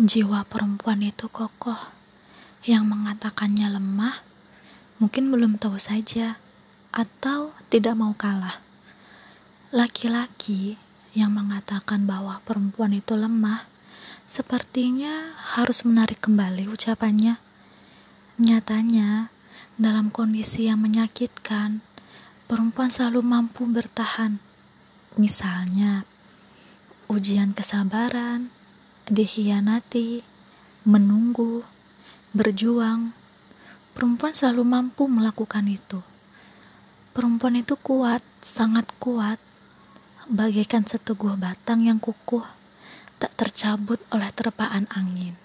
Jiwa perempuan itu kokoh. Yang mengatakannya lemah, mungkin belum tahu saja, atau tidak mau kalah. Laki-laki yang mengatakan bahwa perempuan itu lemah, sepertinya harus menarik kembali ucapannya. Nyatanya, dalam kondisi yang menyakitkan, perempuan selalu mampu bertahan. Misalnya, ujian kesabaran, dikhianati, menunggu, berjuang. Perempuan selalu mampu melakukan itu. Perempuan itu kuat, sangat kuat, bagaikan seteguh batang yang kukuh, tak tercabut oleh terpaan angin.